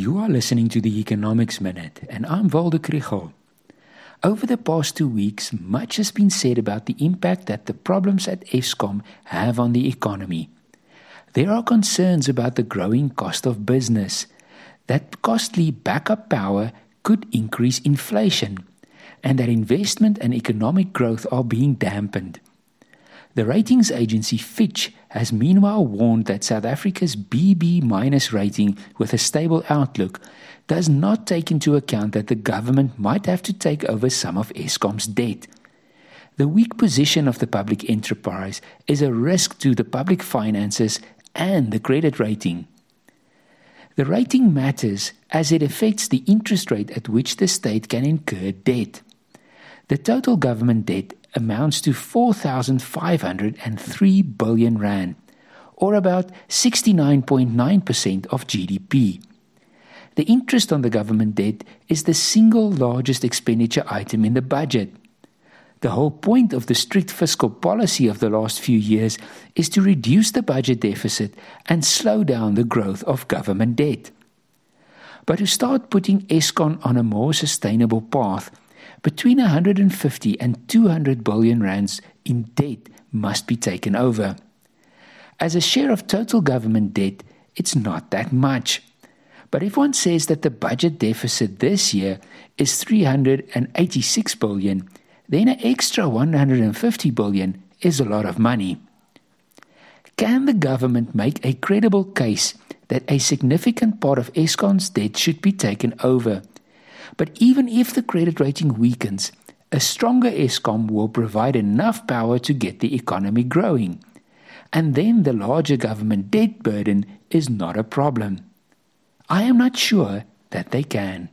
You are listening to the Economics Minute, and I'm Waldo Krugell. Over the past two weeks, much has been said about the impact that the problems at Eskom have on the economy. There are concerns about the growing cost of business, that costly backup power could increase inflation, and that investment and economic growth are being dampened. The ratings agency Fitch has meanwhile warned that South Africa's BB minus rating with a stable outlook does not take into account that the government might have to take over some of Eskom's debt. The weak position of the public enterprise is a risk to the public finances and the credit rating. The rating matters as it affects the interest rate at which the state can incur debt. The total government debt amounts to 4,503 billion rand, or about 69.9% of GDP. The interest on the government debt is the single largest expenditure item in the budget. The whole point of the strict fiscal policy of the last few years is to reduce the budget deficit and slow down the growth of government debt. But to start putting Eskom on a more sustainable path, between 150 and 200 billion rands in debt must be taken over. As a share of total government debt, it's not that much. But if one says that the budget deficit this year is 386 billion, then an extra 150 billion is a lot of money. Can the government make a credible case that a significant part of Eskom's debt should be taken over? But even if the credit rating weakens, a stronger Eskom will provide enough power to get the economy growing. And then the larger government debt burden is not a problem. I am not sure that they can.